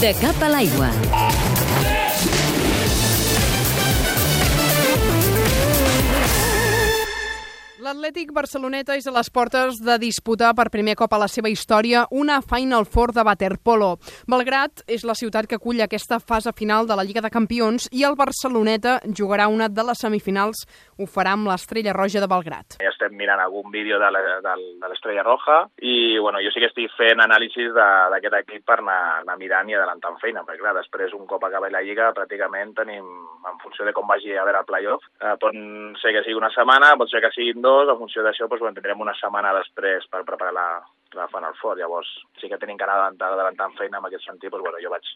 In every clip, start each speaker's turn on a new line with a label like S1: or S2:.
S1: De cap a l'aigua.
S2: L'Atlètic Barceloneta és a les portes de disputar per primer cop a la seva història una Final Four de waterpolo. Belgrat és la ciutat que acull aquesta fase final de la Lliga de Campions i el Barceloneta jugarà una de les semifinals. Ho farà amb l'Estrella Roja de Belgrat.
S3: Ja estem mirant algun vídeo de l'Estrella Roja i bueno, jo sí que estic fent anàlisis d'aquest equip per anar, anar mirant i adelantant feina, perquè clar, després un cop acabi la Lliga pràcticament tenim, en funció de com vagi a veure el playoff, eh, pot ser que sigui una setmana, pot ser que siguin dos, en funció d'això doncs, bueno, tindrem una setmana després per preparar la, la Final Four, llavors sí que tenim que anar adelantant feina en aquest sentit, doncs, bueno, jo vaig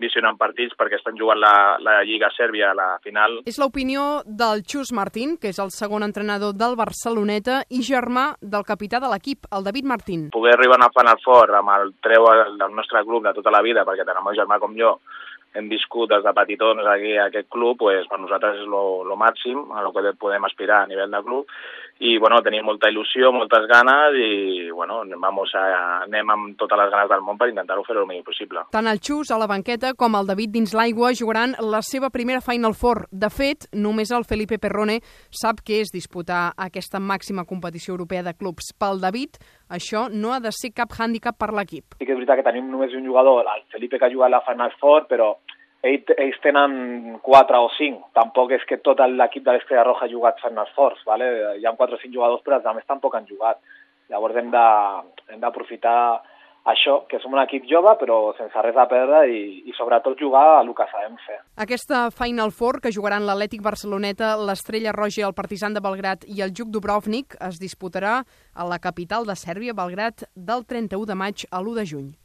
S3: visionant partits perquè estan jugant la, la Lliga Sèrbia a la final
S2: És l'opinió del Xus Martín, que és el segon entrenador del Barceloneta i germà del capità de l'equip, el David Martín.
S3: poder arribar a una Final Four amb el treu del nostre club de tota la vida, perquè tant el meu germà com jo hem viscut des de petitons aquí a aquest club, pues, per nosaltres és lo, lo màxim a lo que podem aspirar a nivell de club i bueno, tenim molta il·lusió, moltes ganes i bueno, vamos a, anem amb totes les ganes del món per intentar-ho fer el millor possible.
S2: Tant el Xus a la banqueta com el David dins l'aigua jugaran la seva primera Final Four. De fet, només el Felipe Perrone sap què és disputar aquesta màxima competició europea de clubs. Pel David, això no ha de ser cap hàndicap per l'equip.
S4: Sí que és veritat que tenim només un jugador, el Felipe, que ha jugat a la Final Four, però ell, ells tenen 4 o 5. Tampoc és que tot l'equip de l'Estrella Roja ha jugat Final Fours, ¿vale? hi ha 4 o 5 jugadors, però els altres tampoc han jugat. Llavors hem d'aprofitar això, que som un equip jove, però sense res a perdre i, i sobretot jugar a el que sabem fer.
S2: Aquesta Final Four, que jugaran l'Atlètic Barceloneta, l'Estrella Roja, el Partizan de Belgrat i el Juk Dubrovnik, es disputarà a la capital de Sèrbia, Belgrat, del 31 de maig a l'1 de juny.